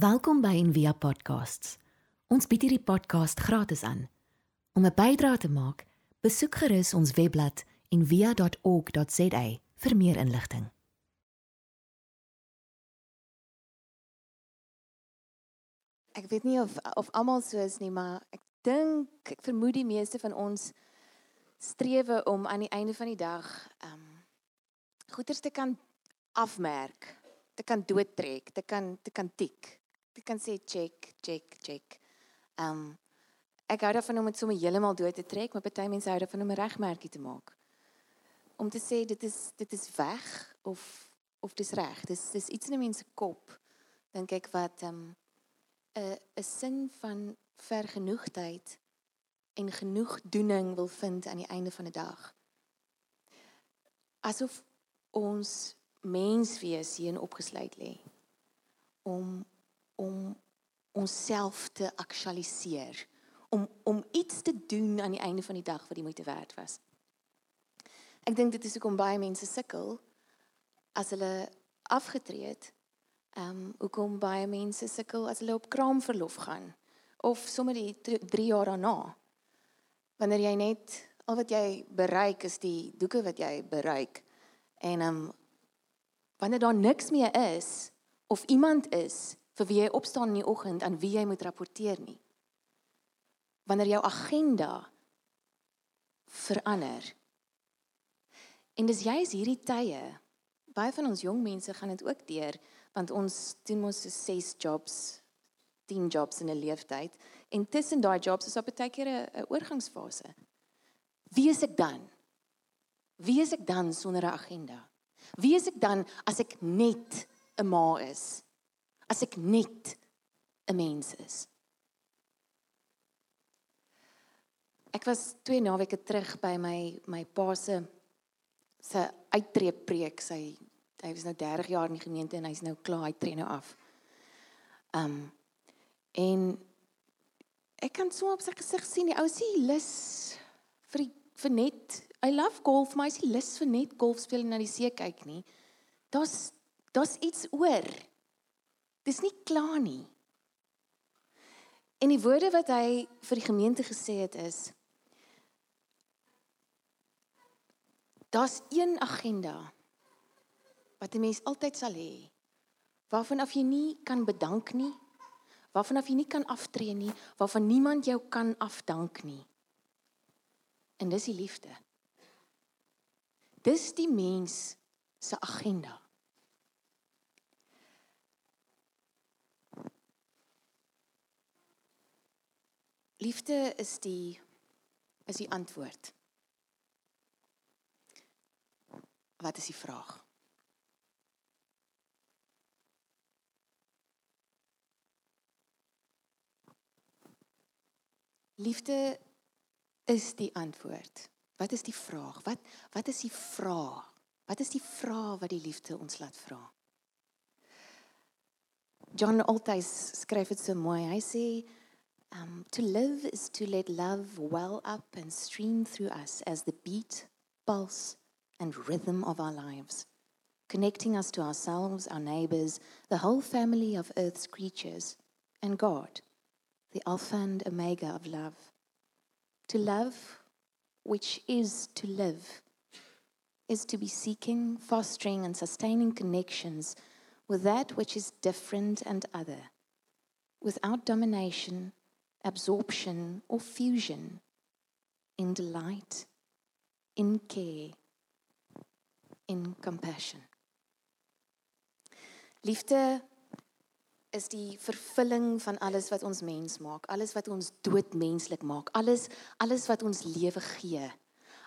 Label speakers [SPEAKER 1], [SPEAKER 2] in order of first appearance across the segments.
[SPEAKER 1] Welkom by Envia Podcasts. Ons bied hierdie podcast gratis aan. Om 'n bydrae te maak, besoek gerus ons webblad en via.org.za vir meer inligting.
[SPEAKER 2] Ek weet nie of of almal so is nie, maar ek dink ek vermoed die meeste van ons strewe om aan die einde van die dag ehm um, goeders te kan afmerk, te kan doodtrek, te kan te kan tik. Te kan sê check, check, check. Ehm um, ek hou daarvan om dit sommer heeltemal dood te trek, maar party mense hou daarvan om 'n regmerkie te maak. Om te sê dit is dit is weg of of dis reg. Dis dis iets in 'n mens se kop dink ek wat ehm um, 'n 'n sin van vergenoegdheid en genoegdoening wil vind aan die einde van 'n dag. Asof ons menswees hierin opgesluit lê om om onsself te aktualiseer, om om iets te doen aan die einde van die dag wat die moeite werd was. Ek dink dit is hoekom baie mense sukkel as hulle afgetree het Ehm um, hoekom baie mense sukkel as hulle op kraamverlof gaan of sommer die 3 jaar daarna. Wanneer jy net al wat jy bereik is die doeke wat jy bereik en ehm um, wanneer daar niks meer is of iemand is vir wie jy opstaan in die oggend aan wie jy moet rapporteer nie. Wanneer jou agenda verander. En dis juist hierdie tye baie van ons jong mense gaan dit ook deur want ons doen mos so 6 jobs 10 jobs in 'n leeftyd en tussen daai jobs is op baie keer 'n oorgangsfase. Wie is ek dan? Wie is ek dan sonder 'n agenda? Wie is ek dan as ek net 'n ma is? As ek net 'n mens is? Ek was 2 naweke terug by my my pa se se uittreepreek, sy hy was nou 30 jaar in die gemeente en hy's nou klaar, hy tree nou af. Um en ek kan so op sy gesig sien die ou sien lus vir die, vir net I love golf, maar hy sien lus vir net golf speel en na die see kyk nie. Daar's daar's iets oor. Dis nie klaar nie. En die woorde wat hy vir die gemeente gesê het is Daar's een agenda wat 'n mens altyd sal hê. Waarvan af jy nie kan bedank nie, waarvan af jy nie kan aftree nie, waarvan niemand jou kan afdank nie. En dis die liefde. Dis die mens se agenda. Liefde is die is die antwoord. Wat is die vraag? Liefde is die antwoord. Wat is die vraag? Wat wat is die vraag? Wat is die vraag wat die liefde ons laat vra? John Altais skryf dit so mooi. Hy sê um to live is to let love well up and stream through us as the beat, pulse and rhythm of our lives, connecting us to ourselves, our neighbors, the whole family of earth's creatures and God the Alpha and Omega of love. To love, which is to live, is to be seeking, fostering, and sustaining connections with that which is different and other, without domination, absorption, or fusion, in delight, in care, in compassion. Liefde is die vervulling van alles wat ons mens maak, alles wat ons doodmenslik maak, alles alles wat ons lewe gee.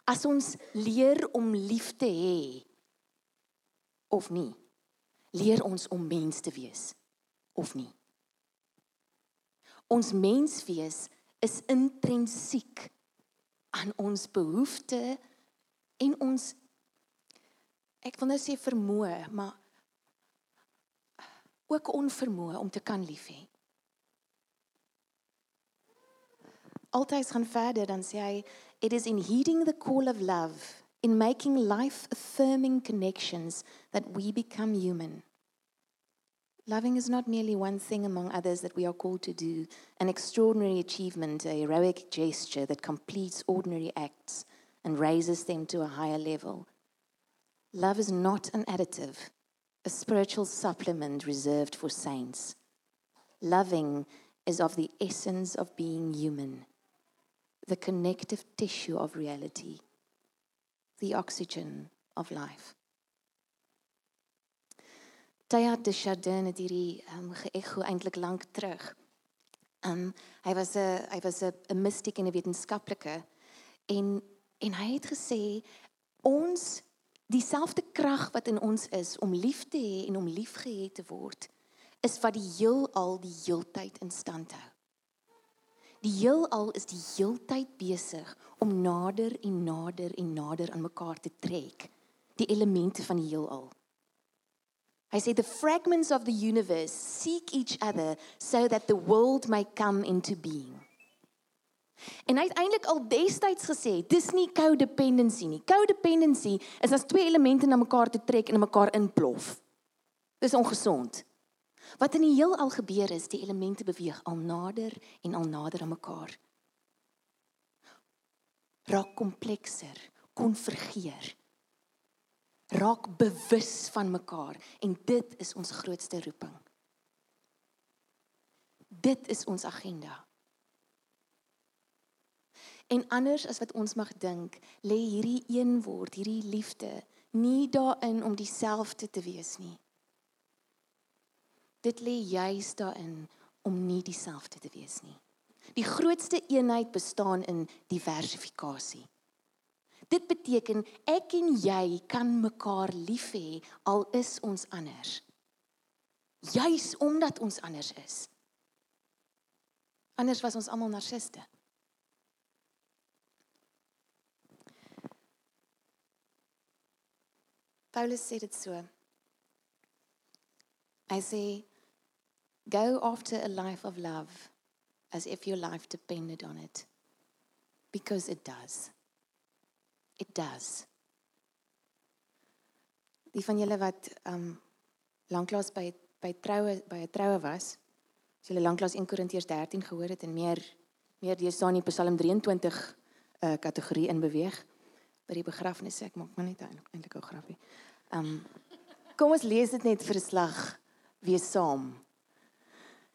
[SPEAKER 2] As ons leer om lief te hê of nie, leer ons om mens te wees of nie. Ons menswees is intrinsiek aan ons behoeftes en ons ek wil nou sê vermoë, maar ook onvermoë om te kan lief hê. Altyd gaan verder dan sê hy it is in heeding the call of love in making life affirming connections that we become human. Loving is not merely one thing among others that we are called to do, an extraordinary achievement, a heroic gesture that completes ordinary acts and raises them to a higher level. Love is not an additive, a spiritual supplement reserved for saints. Loving is of the essence of being human, the connective tissue of reality, the oxygen of life. Teilhard de Chardin het hierdie um, geëcho eintlik lank terug. Um hy was 'n hy was 'n mystiek en 'n wetenskaplike en en hy het gesê ons dieselfde krag wat in ons is om lief te hê en om liefgehad te word is wat die heelal die heeltyd in stand hou. Die heelal is die heeltyd besig om nader en nader en nader aan mekaar te trek. Die elemente van die heelal. Hy sê the fragments of the universe seek each other so that the world may come into being. En hy het eintlik al destyds gesê, dis nie codependency nie. Codependency is as twee elemente na mekaar te trek en mekaar inplof. Dis ongesond. Wat in die heelal gebeur is, die elemente beweeg al nader en al nader aan mekaar. Raak komplekser, konvergeer raak bewus van mekaar en dit is ons grootste roeping. Dit is ons agenda. En anders as wat ons mag dink, lê hierdie een woord, hierdie liefde, nie daarin om dieselfde te wees nie. Dit lê juis daarin om nie dieselfde te wees nie. Die grootste eenheid bestaan in diversifikasie. Dit beteken ek en jy kan mekaar lief hê al is ons anders. Juis omdat ons anders is. Anders was ons almal narciste. Paulus sê dit so. Hy sê go after a life of love as if your life depended on it because it does. It does. Die van julle wat um lanklaas by by troue by 'n troue was, as julle lanklaas 1 Korintiërs 13 gehoor het en meer meer deur staan in Psalm 23 'n uh, kategorie in beweeg by die begrafnisse, ek maak maar net eintlik 'n grappie. Um kom ons lees dit net vir 'n slag weer saam.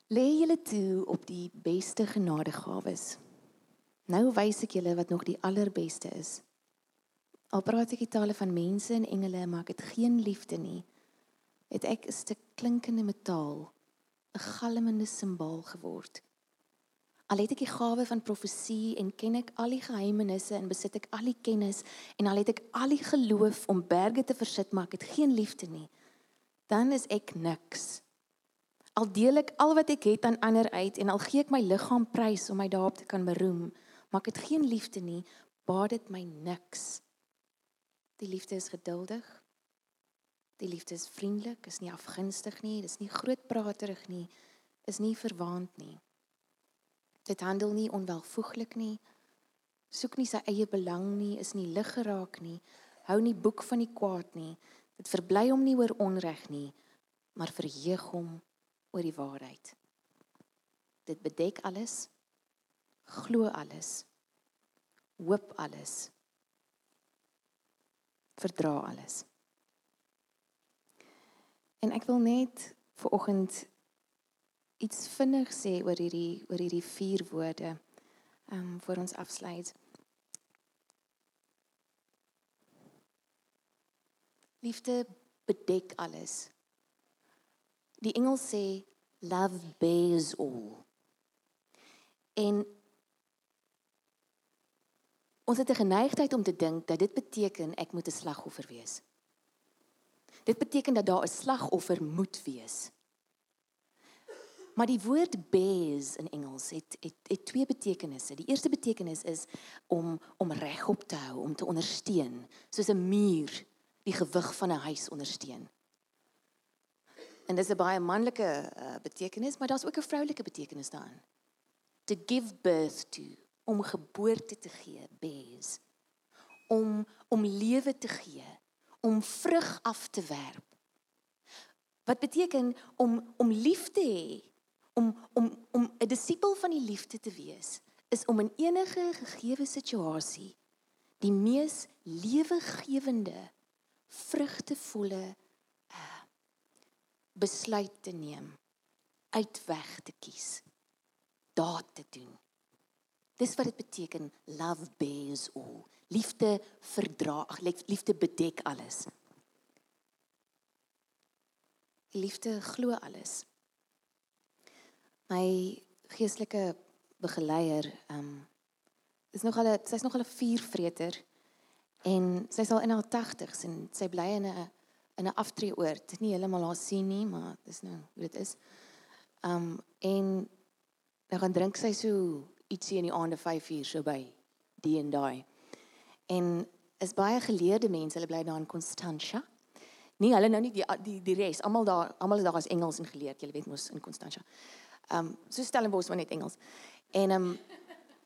[SPEAKER 2] Lê julle toe op die beste genadegawes. Nou wys ek julle wat nog die allerbeste is. Al praat ek die tale van mense en engele, maar ek het geen liefde nie. Het ek 'n stuk klinkende metaal, 'n galmende simbool geword. Al het ek die gawe van profesie en ken ek al die geheimenisse en besit ek al die kennis en al het ek al die geloof om berge te versit, maar ek het geen liefde nie. Dan is ek niks. Al deel ek al wat ek het aan ander uit en al gee ek my liggaam prys om my daarop te kan beroem, maar ek het geen liefde nie, baat dit my niks. Die liefde is geduldig. Die liefde is vriendelik, is nie afgunstig nie, dis nie grootpraterig nie, is nie verwaand nie. Dit handel nie onwelvoeglik nie. Soek nie sy eie belang nie, is nie lig geraak nie, hou nie boek van die kwaad nie. Dit verbly hom nie oor onreg nie, maar verheug hom oor die waarheid. Dit bedek alles, glo alles, hoop alles verdra alles. En ek wil net vir oggend iets vinnig sê oor hierdie oor hierdie vier woorde. Ehm um, vir ons afsluit. Liefde bedek alles. Die engel sê love bears all. En Ons het 'n geneigtheid om te dink dat dit beteken ek moet 'n slagoffer wees. Dit beteken dat daar 'n slagoffer moet wees. Maar die woord bears in Engels het, het het twee betekenisse. Die eerste betekenis is om om regop te hou, om te ondersteun, soos 'n muur die gewig van 'n huis ondersteun. En dis 'n baie manlike uh, betekenis, maar daar's ook 'n vroulike betekenis daarin. To give birth to om geboorte te gee, bees. Om om lewe te gee, om vrug af te werp. Wat beteken om om lief te hê, om om om 'n disipel van die liefde te wees, is om in enige gegeewe situasie die mees lewegewende, vrugtevolle uh, besluit te neem, uitweg te kies, daad te doen. Dis wat dit beteken love bears all. Liefde verdra, ag liefde bedek alles. Liefde glo alles. My geestelike begeleier, ehm um, is nog al sy's nog al 'n vuurvreter en sy's al in haar 80s en sy bly in 'n in 'n aftreeoord. Nie heeltemal haar sien nie, maar dis nou hoe dit is. Ehm um, en dan gaan drink sy so ietsie in die aande 5 uur so by die en daai. En is baie geleerde mense, hulle bly daar in Constantia. Nee, hulle nou nie die die die res, almal daar, almal is daar as Engels en geleerd, jy weet mos in Constantia. Ehm um, so Stellenbosch maar net Engels. En ehm um,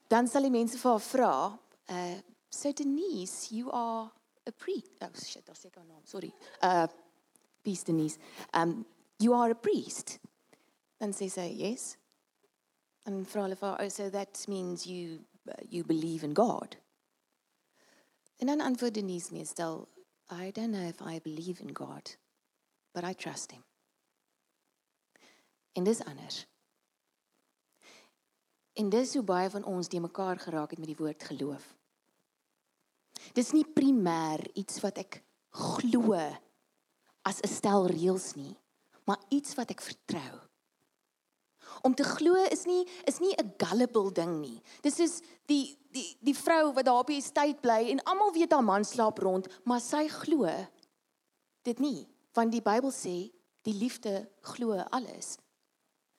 [SPEAKER 2] dan sal die mense vir haar vra, uh so Denise, you are a priest. Oh shit, daar's seker 'n naam. Sorry. Uh Peace Denise. Um you are a priest. Dan sê sy, "Yes." En vra hulle vir, "Oh, so that means you uh, you believe in God." En dan antwoord Denise meestal, "I don't know if I believe in God, but I trust him." En dis anders. En dis hoe baie van ons die mekaar geraak het met die woord geloof. Dis nie primêr iets wat ek glo as 'n stel reëls nie, maar iets wat ek vertrou. Om te glo is nie is nie 'n gullible ding nie. Dis is die die die vrou wat daar op die estate bly en almal weet haar man slaap rond, maar sy glo dit nie, want die Bybel sê die liefde glo alles.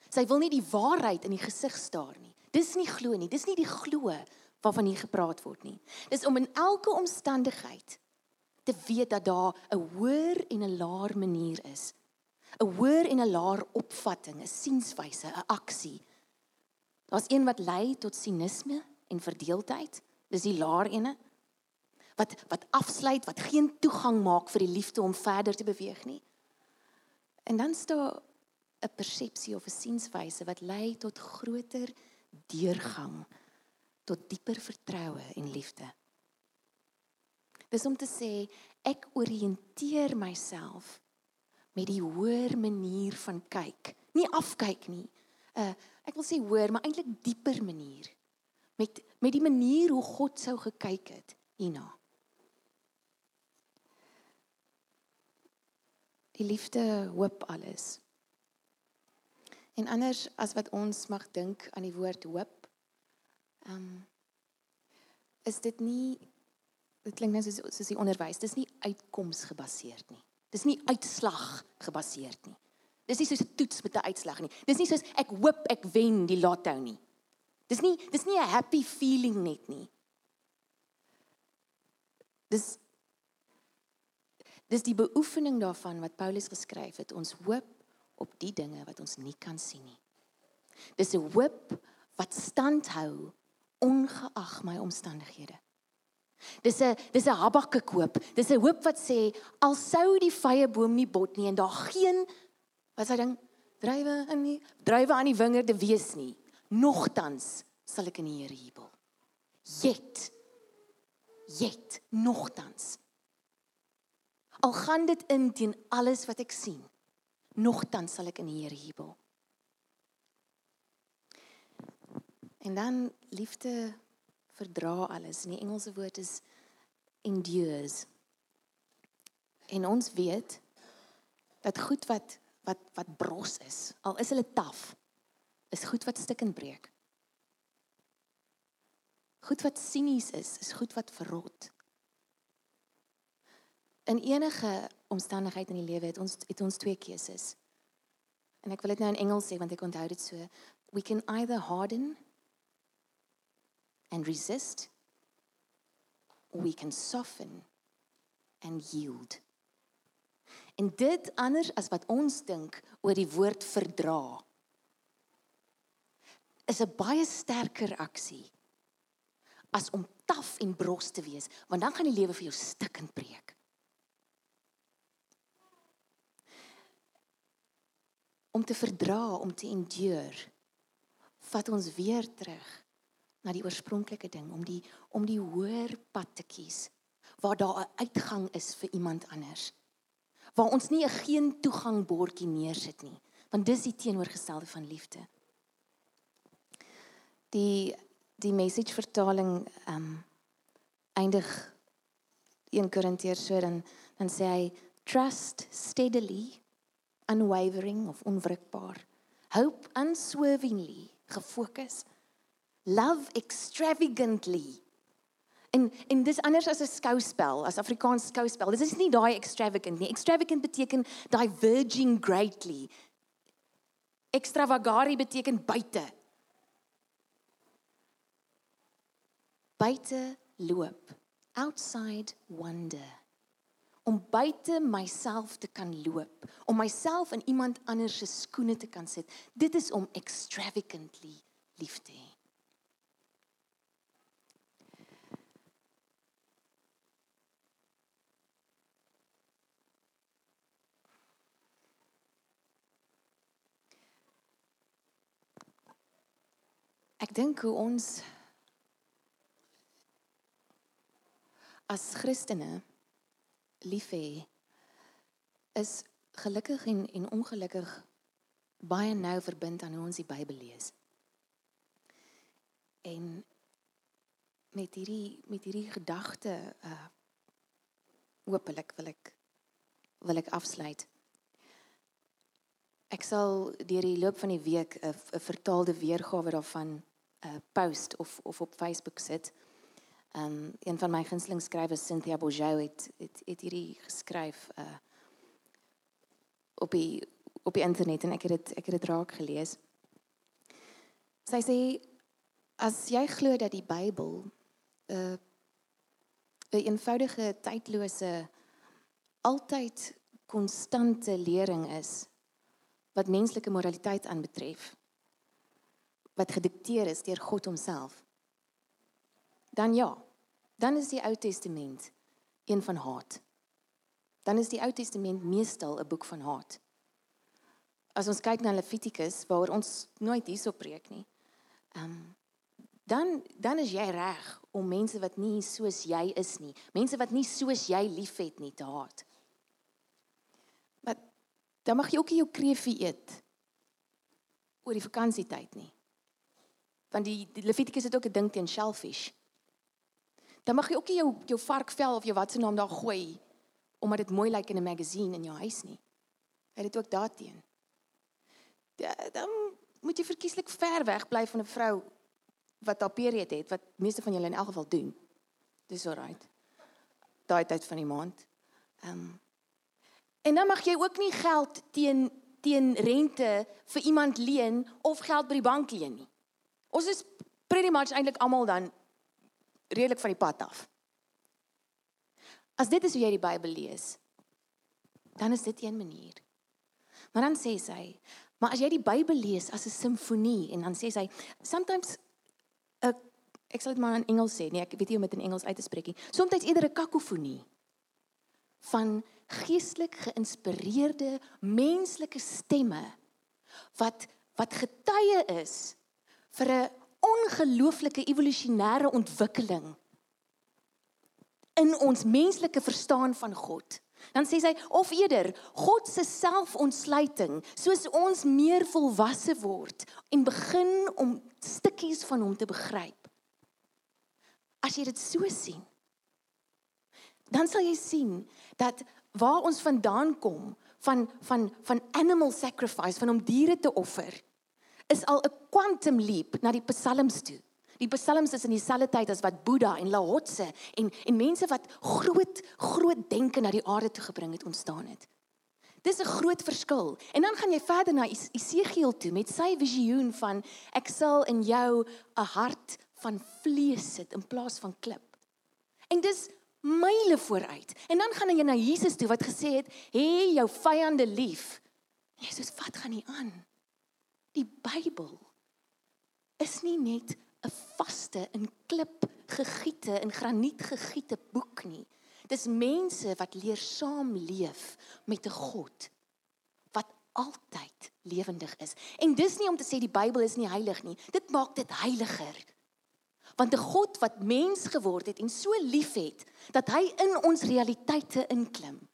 [SPEAKER 2] Sy wil nie die waarheid in die gesig staar nie. Dis nie glo nie. Dis nie die glo waarvan hier gepraat word nie. Dis om in elke omstandigheid te weet dat daar 'n hoër en 'n laer manier is. 'n Hoër en 'n laer opvatting, 'n sienswyse, 'n aksie. Daar's een wat lei tot sinisme en verdeeldheid. Dis die laer ene wat wat afsluit, wat geen toegang maak vir die liefde om verder te beweeg nie. En dan staan 'n persepsie of 'n sienswyse wat lei tot groter deurgang tot dieper vertroue en liefde. Dis om te sê ek oriënteer myself met die hoër manier van kyk, nie afkyk nie. Uh ek wil sê hoër, maar eintlik dieper manier. Met met die manier hoe God sou gekyk het hierna. Die liefde hoop alles. En anders as wat ons mag dink aan die woord hoop. Ehm um, is dit nie dit klink net soos soos die onderwys, dis nie uitkomsgebaseerd nie. Dis nie uitslag gebaseerd nie. Dis nie soos 'n toets met 'n uitslag nie. Dis nie soos ek hoop ek wen die lotto nie. Dis nie dis nie 'n happy feeling net nie. Dis dis die beoefening daarvan wat Paulus geskryf het. Ons hoop op die dinge wat ons nie kan sien nie. Dis 'n hoop wat standhou ongeag my omstandighede. Dis 'n dis 'n Habakuk hoop. Dis 'n hoop wat sê al sou die vrye boom nie bot nie en daar geen wat sê ding drywe in die drywe aan die wingerde wees nie, nogtans sal ek in die Here jubel. Jet. Jet nogtans. Al gaan dit in teen alles wat ek sien nogtans sal ek in die Here jubel. En dan liefde verdra alles. In die Engelse woord is endures. En ons weet dat goed wat wat wat bros is, al is hulle taaf, is goed wat stik en breek. Goed wat sinies is, is goed wat verrot. In enige omstandigheid in die lewe het ons het ons twee keuses. En ek wil dit nou in Engels sê want ek onthou dit so. We can either harden and resist we can soften and yield. En dit anders as wat ons dink oor die woord verdra is 'n baie sterker aksie as om taaf en bros te wees want dan gaan die lewe vir jou stik en breek. om te verdra, om te endure, vat ons weer terug na die oorspronklike ding om die om die hoër pad te kies waar daar 'n uitgang is vir iemand anders. Waar ons nie 'n geen toegang bordjie neersit nie, want dis die teenoorgestelde van liefde. Die die message vertaling ehm um, eindig 1 Korintiërs so dan dan sê hy trust steadily unwavering of onwrikbaar hope unswervingly gefokus love extravagantly. En en dis anders as 'n skouspel as Afrikaans skouspel. Dis is nie daai extravagant nie. Extravagant beteken diverging greatly. Extravagari beteken buite. Buite loop. Outside wonder. Om buite myself te kan loop, om myself in iemand anders se skoene te kan sit. Dit is om extravagantly lief te hê. Ek dink hoe ons as Christene lief hê is gelukkig en en ongelukkig baie nou verbind aan hoe ons die Bybel lees. En met hierdie met hierdie gedagte uh hopelik wil ek wil ek afsluit. Ek sal deur die loop van die week 'n vertaalde weergawe daarvan uh, post of of op Facebook sit. Um een van my gunsteling skrywers Cynthia Bourgeau het het, het hierdie geskryf uh op die op die internet en ek het dit ek het dit raak gelees. Sy sê as jy glo dat die Bybel 'n uh, 'n eenvoudige tydlose altyd konstante lering is wat menslike moraliteit aanbetref wat gedikteer is deur God homself dan ja, dan is die Ou Testament een van haat. Dan is die Ou Testament meestal 'n boek van haat. As ons kyk na Levitikus waar ons nooit hierso preek nie. Ehm um, dan dan is jy reg om mense wat nie soos jy is nie, mense wat nie soos jy liefhet nie te haat. Maar dan mag jy ook nie jou kreefie eet oor die vakansietyd nie. Want die, die Levitikus het ook 'n ding teen shellfish dan mag jy ook nie jou jou varkvel of jou wat se naam daar gooi omdat dit mooi lyk in 'n magazine in jou huis nie. Hy het dit ook daarteen. Dan moet jy verkieslik ver weg bly van 'n vrou wat haar period het wat meeste van julle in elk geval doen. Dis alright. Daai tyd van die maand. Ehm um, En dan mag jy ook nie geld teen teen rente vir iemand leen of geld by die bank leen nie. Ons is pretty much eintlik almal dan redelik van die pad af. As dit is hoe jy die Bybel lees, dan is dit een manier. Maar dan sê sy, maar as jy die Bybel lees as 'n simfonie en dan sê sy, sometimes 'n ek sal dit maar in Engels sê, nee, ek weet nie hoe om dit in Engels uit te spreek nie. Soms eerder 'n kakofonie van geestelik geïnspireerde menslike stemme wat wat getuie is vir 'n ongelooflike evolusionêre ontwikkeling in ons menslike verstaan van God. Dan sê sy of eerder God se selfontsluiting soos ons meer volwasse word en begin om stukkies van hom te begryp. As jy dit so sien, dan sal jy sien dat waar ons vandaan kom van van van animal sacrifice van om diere te offer is al 'n quantum leap na die psalms toe. Die psalms is in dieselfde tyd as wat Boeddha en Lao-tse en en mense wat groot groot denke na die aarde toe gebring het ontstaan het. Dis 'n groot verskil. En dan gaan jy verder na Esegiel toe met sy visioen van ek sal in jou 'n hart van vlees sit in plaas van klip. En dis myle vooruit. En dan gaan jy na Jesus toe wat gesê het, "Hê jou vyande lief." Jesus, wat gaan nie aan? Die Bybel is nie net 'n vaste in klip gegiete en graniet gegiete boek nie. Dis mense wat leer saamleef met 'n God wat altyd lewendig is. En dis nie om te sê die Bybel is nie heilig nie. Dit maak dit heiliger. Want 'n God wat mens geword het en so liefhet dat hy in ons realiteite inklim.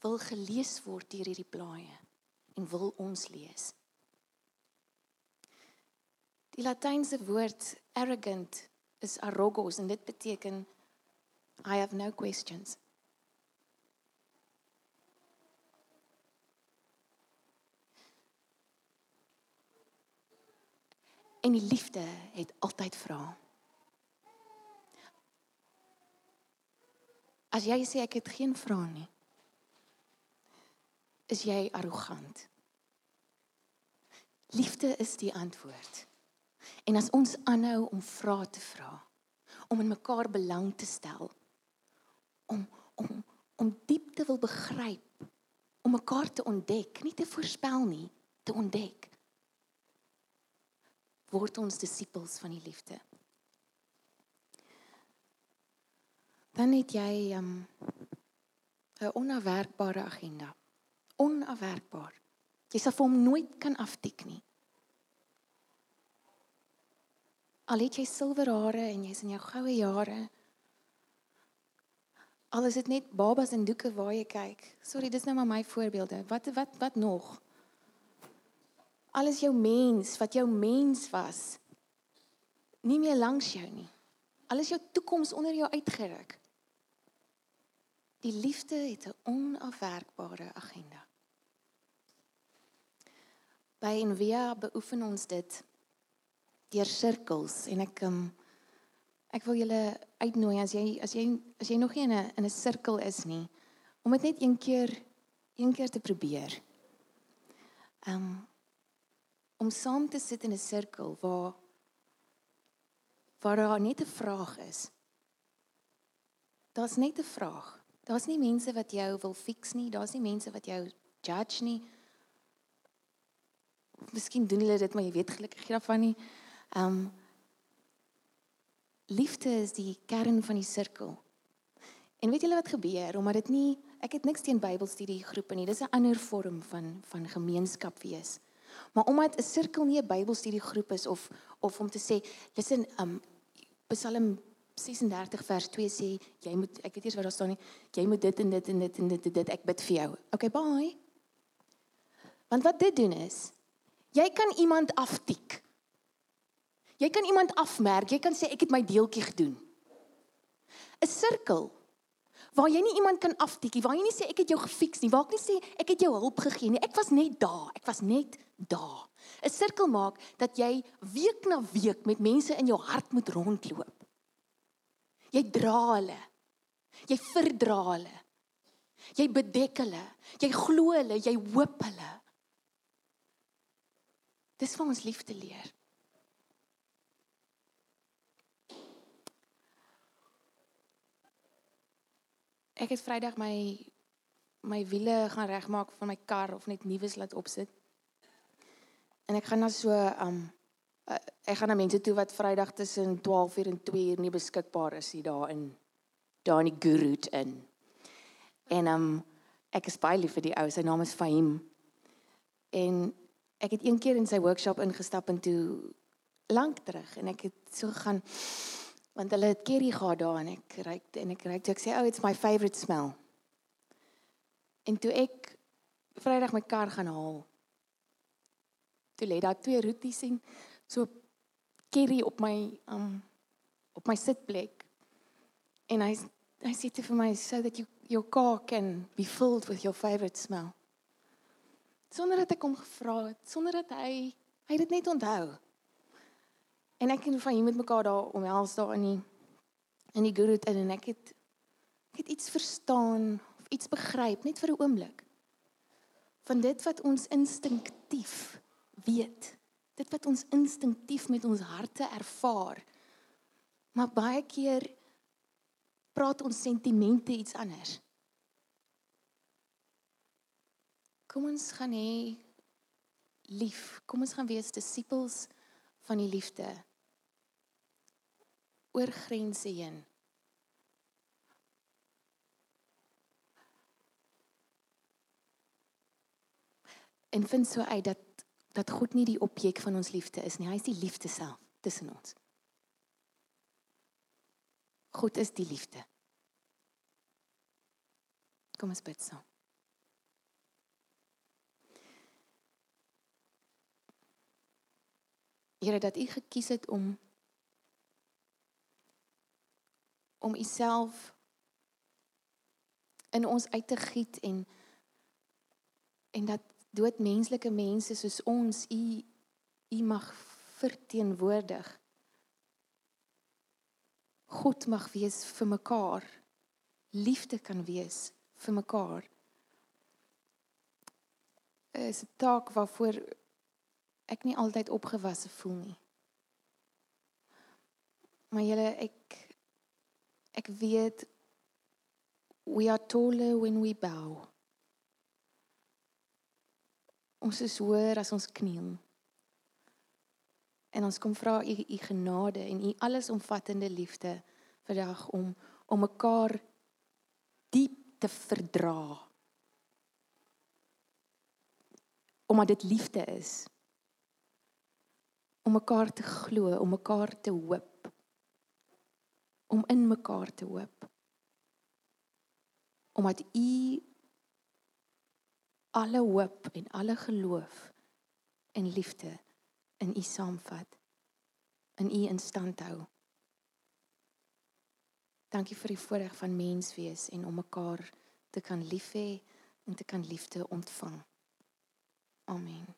[SPEAKER 2] wil gelees word deur hierdie blaaie en wil ons lees. Die latynse woord arrogant is arrogos en dit beteken I have no questions. En die liefde het altyd vrae. As jy sê ek het geen vrae nie, is jy arrogant. Liefde is die antwoord. En as ons aanhou om vrae te vra, om in mekaar belang te stel, om om om diep te wil begryp, om mekaar te ontdek, nie te voorspel nie, te ontdek, word ons disippels van die liefde. Dan het jy um, 'n onafwerkbare agenda onafwerkbaar. Jy sal vir hom nooit kan aftik nie. Al het jy silwer hare en jy's in jou goue jare. Al is dit net babas en doeke waar jy kyk. Sorry, dis nou maar my voorbeelde. Wat wat wat nog? Alles jou mens, wat jou mens was, nie meer langs jou nie. Alles jou toekoms onder jou uitgeruk. Die liefde het 'n onafwerkbare agenda. By Envia beoefen ons dit deur sirkels en ek um, ek wil julle uitnooi as jy as jy as jy nog nie in 'n in 'n sirkel is nie om dit net een keer een keer te probeer. Um om saam te sit in 'n sirkel waar waar daar net 'n vraag is. Daar's net 'n vraag. Daar's nie mense wat jou wil fix nie, daar's nie mense wat jou judge nie. Miskien doen hulle dit, maar jy weet gelukkig nie daarvan nie. Um liefde is die kern van die sirkel. En weet julle wat gebeur omdat dit nie ek het niks teen Bybelstudie groepe nie. Dis 'n ander vorm van van gemeenskap wees. Maar omdat 'n sirkel nie 'n Bybelstudie groep is of of om te sê, listen, um Psalm 36 vers 2 sê jy moet ek weet eers wat daar staan nie, jy moet dit en dit en dit en dit en dit ek bid vir jou. Okay, bye. Want wat dit doen is Jy kan iemand aftik. Jy kan iemand afmerk. Jy kan sê ek het my deeltjie gedoen. 'n Sirkel waar jy nie iemand kan aftikkie, waar jy nie sê ek het jou gefiks nie, waar ek nie sê ek het jou hulp gegee nie. Ek was net daar. Ek was net daar. 'n Sirkel maak dat jy week na week met mense in jou hart moet rondloop. Jy dra hulle. Jy verdra hulle. Jy bedek hulle. Jy glo hulle, jy hoop hulle. Dis vir ons liefde leer. Ek het Vrydag my my wiele gaan regmaak van my kar of net nuus laat opsit. En ek gaan dan so um ek gaan na mense toe wat Vrydag tussen 12:00 en 2:00 nie beskikbaar is hier daar in daar in die Guru in. En um ek is baie lief vir die ou. Sy naam is Fahim. En ek het een keer in sy workshop ingestap en toe lank terug en ek het so gegaan want hulle het curry gehad daar en ek ruik en ek ruik toe ek sê oh it's my favorite smell. En toe ek Vrydag my kar gaan haal. Toe lê daar twee roeties en so curry op my um op my sitplek. En hy hy sê vir my so that you your car can be filled with your favorite smell sonder dat ek hom gevra het, sonder dat hy hy dit net onthou. En ek en van hom met mekaar daar omhels daar in die in die guru in en ek het ek het iets verstaan of iets begryp net vir 'n oomblik. Van dit wat ons instinktief weet, dit wat ons instinktief met ons harte ervaar. Maar baie keer praat ons sentimente iets anders. Kom ons gaan hê lief. Kom ons gaan wees disippels van die liefde. Oor grense heen. en vind so uit dat dat God nie die objek van ons liefde is nie. Hy is die liefde self tussen ons. God is die liefde. Kom ons bid saam. Here dat U gekies het om om U self in ons uit te giet en en dat doodmenslike mense soos ons u u mag verteenwoordig. God mag wees vir mekaar. Liefde kan wees vir mekaar. Is 'n taak waarvoor ek nie altyd opgewasse voel nie. Maar julle ek ek weet we are taller when we bow. Ons is hoër as ons kniel. En ons kom vra u u genade en u allesomvattende liefde vandag om om mekaar diep te verdra. Omdat dit liefde is. Om mekaar te glo, om mekaar te hoop. Om in mekaar te hoop. Omdat u alle hoop en alle geloof en liefde in u saamvat in u in stand hou. Dankie vir die voorreg van mens wees en om mekaar te kan lief hê en te kan liefde ontvang. Amen.